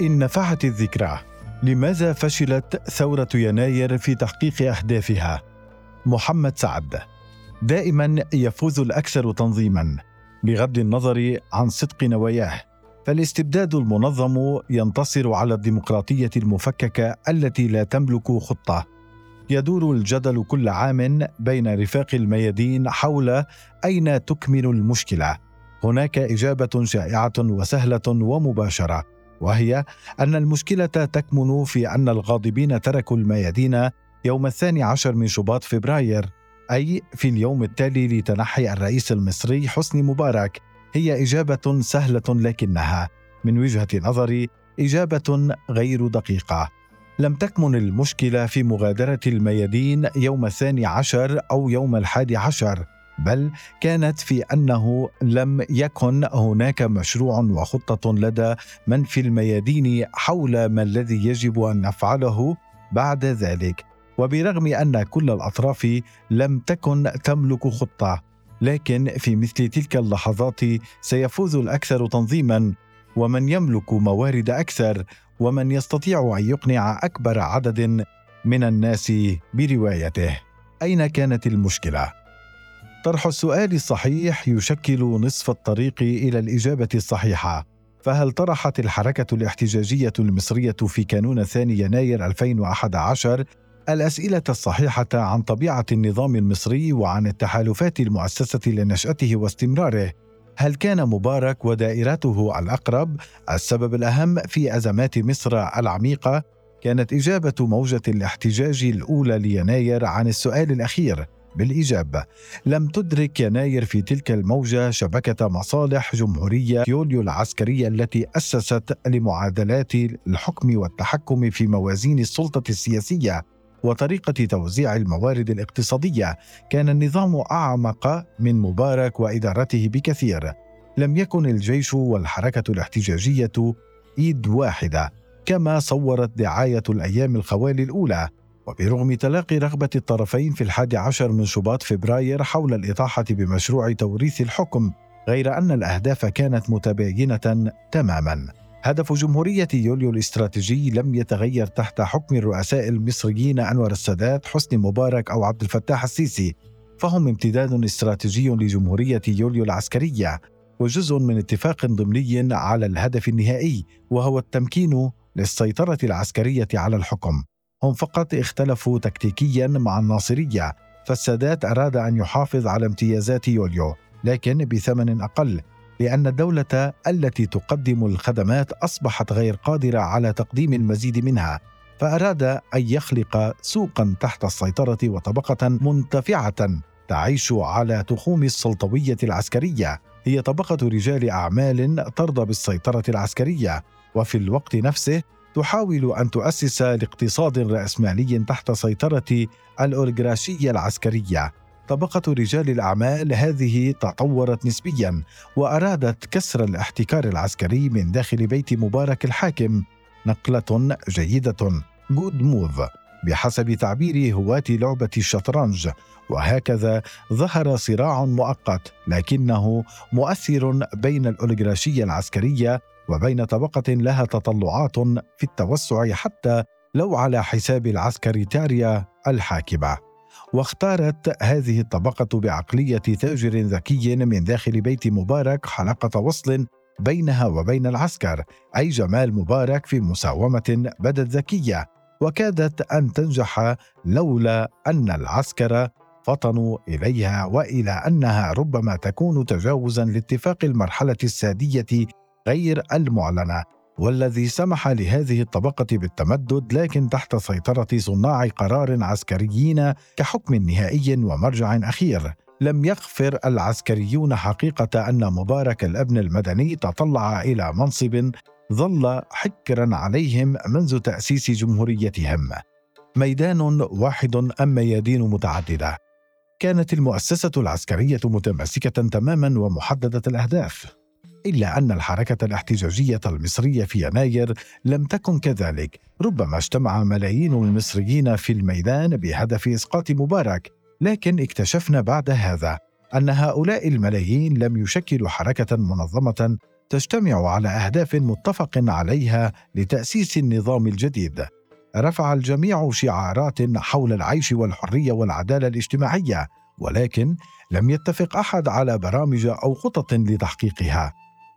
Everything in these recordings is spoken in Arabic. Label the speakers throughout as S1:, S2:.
S1: إن نفعت الذكرى. لماذا فشلت ثورة يناير في تحقيق أهدافها؟ محمد سعد. دائما يفوز الأكثر تنظيما بغض النظر عن صدق نواياه. فالاستبداد المنظم ينتصر على الديمقراطية المفككة التي لا تملك خطة. يدور الجدل كل عام بين رفاق الميادين حول أين تكمن المشكلة. هناك إجابة شائعة وسهلة ومباشرة. وهي أن المشكلة تكمن في أن الغاضبين تركوا الميادين يوم الثاني عشر من شباط فبراير أي في اليوم التالي لتنحي الرئيس المصري حسني مبارك. هي إجابة سهلة لكنها. من وجهة نظري إجابة غير دقيقة. لم تكمن المشكلة في مغادرة الميادين يوم الثاني عشر أو يوم الحادي عشر. بل كانت في أنه لم يكن هناك مشروع وخطة لدى من في الميادين حول ما الذي يجب أن نفعله بعد ذلك. وبرغم أن كل الأطراف لم تكن تملك خطة لكن في مثل تلك اللحظات سيفوز الأكثر تنظيما ومن يملك موارد أكثر ومن يستطيع أن يقنع أكبر عدد من الناس بروايته. أين كانت المشكلة؟ طرح السؤال الصحيح يشكل نصف الطريق إلى الإجابة الصحيحة. فهل طرحت الحركة الاحتجاجية المصرية في كانون الثاني يناير 2011 الأسئلة الصحيحة عن طبيعة النظام المصري وعن التحالفات المؤسسة لنشأته واستمراره؟ هل كان مبارك ودائرته الأقرب؟ السبب الأهم في أزمات مصر العميقة؟ كانت إجابة موجة الاحتجاج الأولى ليناير عن السؤال الأخير. بالإجابة. لم تدرك يناير في تلك الموجة شبكة مصالح جمهورية يوليو العسكرية التي أسست لمعادلات الحكم والتحكم في موازين السلطة السياسية وطريقة توزيع الموارد الاقتصادية. كان النظام أعمق من مبارك وإدارته بكثير. لم يكن الجيش والحركة الاحتجاجية إيد واحدة كما صورت دعاية الأيام الخوالي الأولى. وبرغم تلاقي رغبة الطرفين في الحادي عشر من شباط فبراير حول الإطاحة بمشروع توريث الحكم غير أن الأهداف كانت متباينة تماما. هدف جمهورية يوليو الاستراتيجي لم يتغير تحت حكم الرؤساء المصريين أنور السادات حسني مبارك أو عبد الفتاح السيسي. فهم امتداد استراتيجي لجمهورية يوليو العسكرية وجزء من اتفاق ضمني على الهدف النهائي وهو التمكين للسيطرة العسكرية على الحكم. هم فقط اختلفوا تكتيكيا مع الناصرية. فالسادات أراد أن يحافظ على امتيازات يوليو لكن بثمن أقل لأن الدولة التي تقدم الخدمات أصبحت غير قادرة على تقديم المزيد منها فأراد أن يخلق سوقا تحت السيطرة وطبقة منتفعة تعيش على تخوم السلطوية العسكرية. هي طبقة رجال أعمال ترضى بالسيطرة العسكرية وفي الوقت نفسه تحاول أن تؤسس لاقتصاد رأسمالي تحت سيطرة الاوليغراشيه العسكرية. طبقة رجال الأعمال هذه تطورت نسبيا وأرادت كسر الاحتكار العسكري من داخل بيت مبارك الحاكم. نقلة جيدة. جود موف بحسب تعبير هواة لعبة الشطرنج. وهكذا ظهر صراع مؤقت لكنه مؤثر بين الأوليغراشية العسكرية وبين طبقة لها تطلعات في التوسع حتى لو على حساب العسكريتاريا الحاكمة. واختارت هذه الطبقة بعقلية تاجر ذكي من داخل بيت مبارك حلقة وصل بينها وبين العسكر أي جمال مبارك في مساومة بدت ذكية وكادت أن تنجح لولا أن العسكر فطنوا إليها وإلى أنها ربما تكون تجاوزا لاتفاق المرحلة السادية غير المعلنة والذي سمح لهذه الطبقة بالتمدد لكن تحت سيطرة صناع قرار عسكريين كحكم نهائي ومرجع أخير. لم يغفر العسكريون حقيقة أن مبارك الأبن المدني تطلع إلى منصب ظل حكرا عليهم منذ تأسيس جمهوريتهم. ميدان واحد أم ميادين متعددة. كانت المؤسسة العسكرية متماسكة تماما ومحددة الأهداف. إلا أن الحركة الاحتجاجية المصرية في يناير لم تكن كذلك ربما اجتمع ملايين المصريين في الميدان بهدف إسقاط مبارك لكن اكتشفنا بعد هذا أن هؤلاء الملايين لم يشكلوا حركة منظمة تجتمع على أهداف متفق عليها لتأسيس النظام الجديد. رفع الجميع شعارات حول العيش والحرية والعدالة الاجتماعية ولكن لم يتفق أحد على برامج أو خطط لتحقيقها.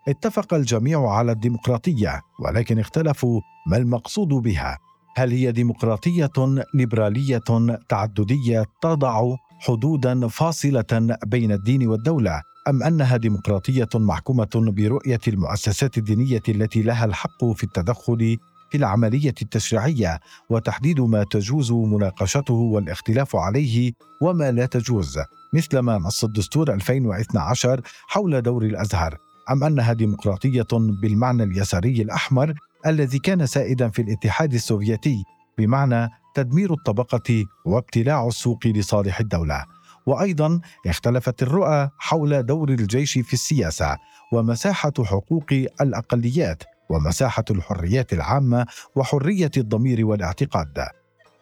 S1: اتفق الجميع على الديمقراطية ولكن اختلفوا ما المقصود بها. هل هي ديمقراطية ليبرالية تعددية تضع حدودا فاصلة بين الدين والدولة أم أنها ديمقراطية محكومة برؤية المؤسسات الدينية التي لها الحق في التدخل في العملية التشريعية وتحديد ما تجوز مناقشته والاختلاف عليه وما لا تجوز؟ مثل ما نص الدستور 2012 حول دور الأزهر. أم انها ديمقراطية بالمعنى اليساري الأحمر الذي كان سائدا في الاتحاد السوفيتي بمعنى تدمير الطبقة وابتلاع السوق لصالح الدولة. وأيضا اختلفت الرؤى حول دور الجيش في السياسة ومساحة حقوق الأقليات ومساحة الحريات العامة وحرية الضمير والاعتقاد.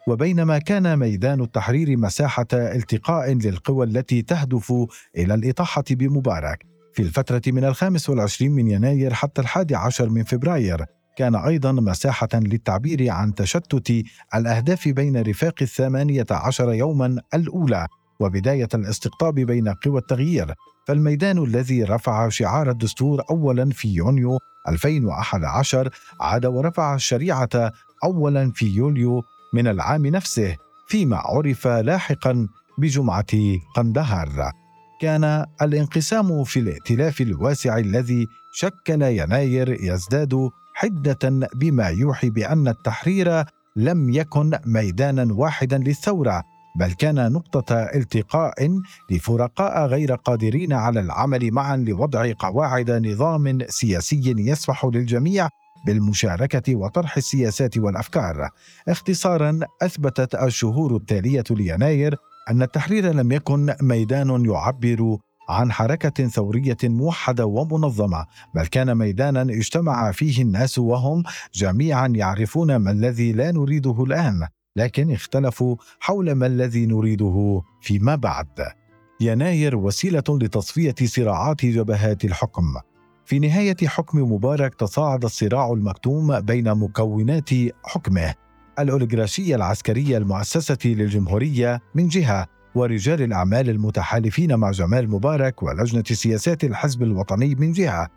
S1: وبينما كان ميدان التحرير مساحة التقاء للقوى التي تهدف إلى الإطاحة بمبارك. في الفترة من الخامس والعشرين من يناير حتى الحادي عشر من فبراير كان أيضا مساحة للتعبير عن تشتت الأهداف بين رفاق الثمانية عشر يوما الأولى وبداية الاستقطاب بين قوى التغيير. فالميدان الذي رفع شعار الدستور أولا في يونيو 2011 عاد ورفع الشريعة أولا في يوليو من العام نفسه فيما عرف لاحقا بجمعة قندهار. كان الانقسام في الائتلاف الواسع الذي شكل يناير يزداد حدة بما يوحي بأن التحرير لم يكن ميدانا واحدا للثورة بل كان نقطة التقاء لفرقاء غير قادرين على العمل معا لوضع قواعد نظام سياسي يسمح للجميع بالمشاركة وطرح السياسات والأفكار. اختصارا أثبتت الشهور التالية ليناير أن التحرير لم يكن ميدان يعبر عن حركة ثورية موحدة ومنظمة بل كان ميدانا اجتمع فيه الناس وهم جميعا يعرفون ما الذي لا نريده الآن لكن اختلفوا حول ما الذي نريده فيما بعد. يناير وسيلة لتصفية صراعات جبهات الحكم. في نهاية حكم مبارك تصاعد الصراع المكتوم بين مكونات حكمه. الأوليغراشية العسكرية المؤسسة للجمهورية من جهة ورجال الأعمال المتحالفين مع جمال مبارك ولجنة سياسات الحزب الوطني من جهة.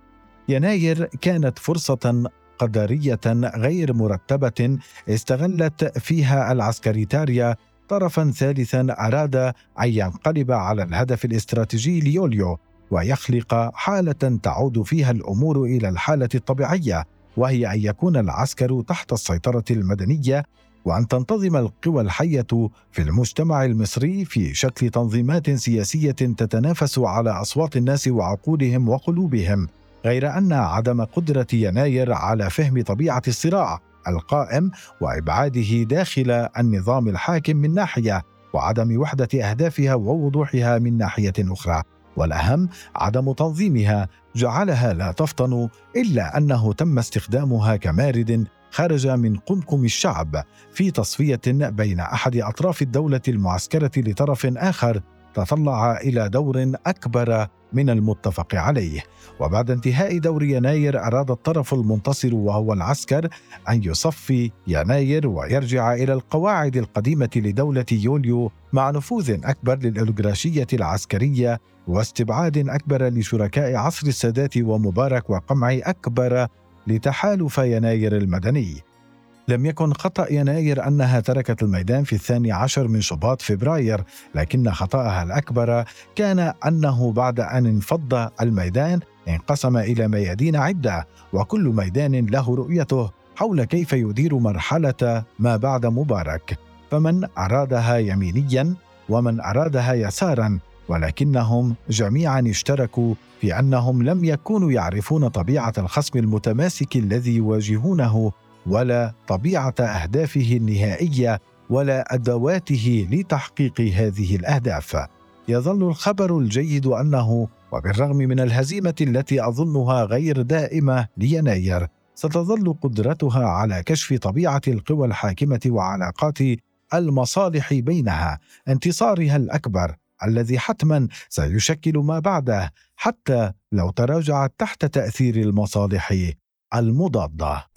S1: يناير كانت فرصة قدرية غير مرتبة استغلت فيها العسكريتاريا طرفا ثالثا أراد أن ينقلب على الهدف الاستراتيجي ليوليو ويخلق حالة تعود فيها الأمور إلى الحالة الطبيعية. وهي أن يكون العسكر تحت السيطرة المدنية وأن تنتظم القوى الحية في المجتمع المصري في شكل تنظيمات سياسية تتنافس على أصوات الناس وعقولهم وقلوبهم غير أن عدم قدرة يناير على فهم طبيعة الصراع القائم وإبعاده داخل النظام الحاكم من ناحية وعدم وحدة أهدافها ووضوحها من ناحية أخرى. والأهم عدم تنظيمها جعلها لا تفطن إلا أنه تم استخدامها كمارد خرج من قمقم الشعب في تصفية بين أحد أطراف الدولة المعسكرة لطرف آخر تطلع إلى دور أكبر من المتفق عليه. وبعد انتهاء دور يناير أراد الطرف المنتصر وهو العسكر أن يصفي يناير ويرجع إلى القواعد القديمة لدولة يوليو مع نفوذ أكبر للاوليغراشيه العسكرية واستبعاد أكبر لشركاء عصر السادات ومبارك وقمع أكبر لتحالف يناير المدني. لم يكن خطأ يناير أنها تركت الميدان في الثاني عشر من شباط فبراير لكن خطأها الأكبر كان أنه بعد أن انفض الميدان انقسم إلى ميادين عدة وكل ميدان له رؤيته حول كيف يدير مرحلة ما بعد مبارك. فمن أرادها يمينيا ومن أرادها يسارا ولكنهم جميعا اشتركوا في أنهم لم يكونوا يعرفون طبيعة الخصم المتماسك الذي يواجهونه ولا طبيعة أهدافه النهائية ولا أدواته لتحقيق هذه الأهداف. يظل الخبر الجيد أنه وبالرغم من الهزيمة التي أظنها غير دائمة ليناير ستظل قدرتها على كشف طبيعة القوى الحاكمة وعلاقات المصالح بينها انتصارها الأكبر الذي حتما سيشكل ما بعده حتى لو تراجعت تحت تأثير المصالح المضادة.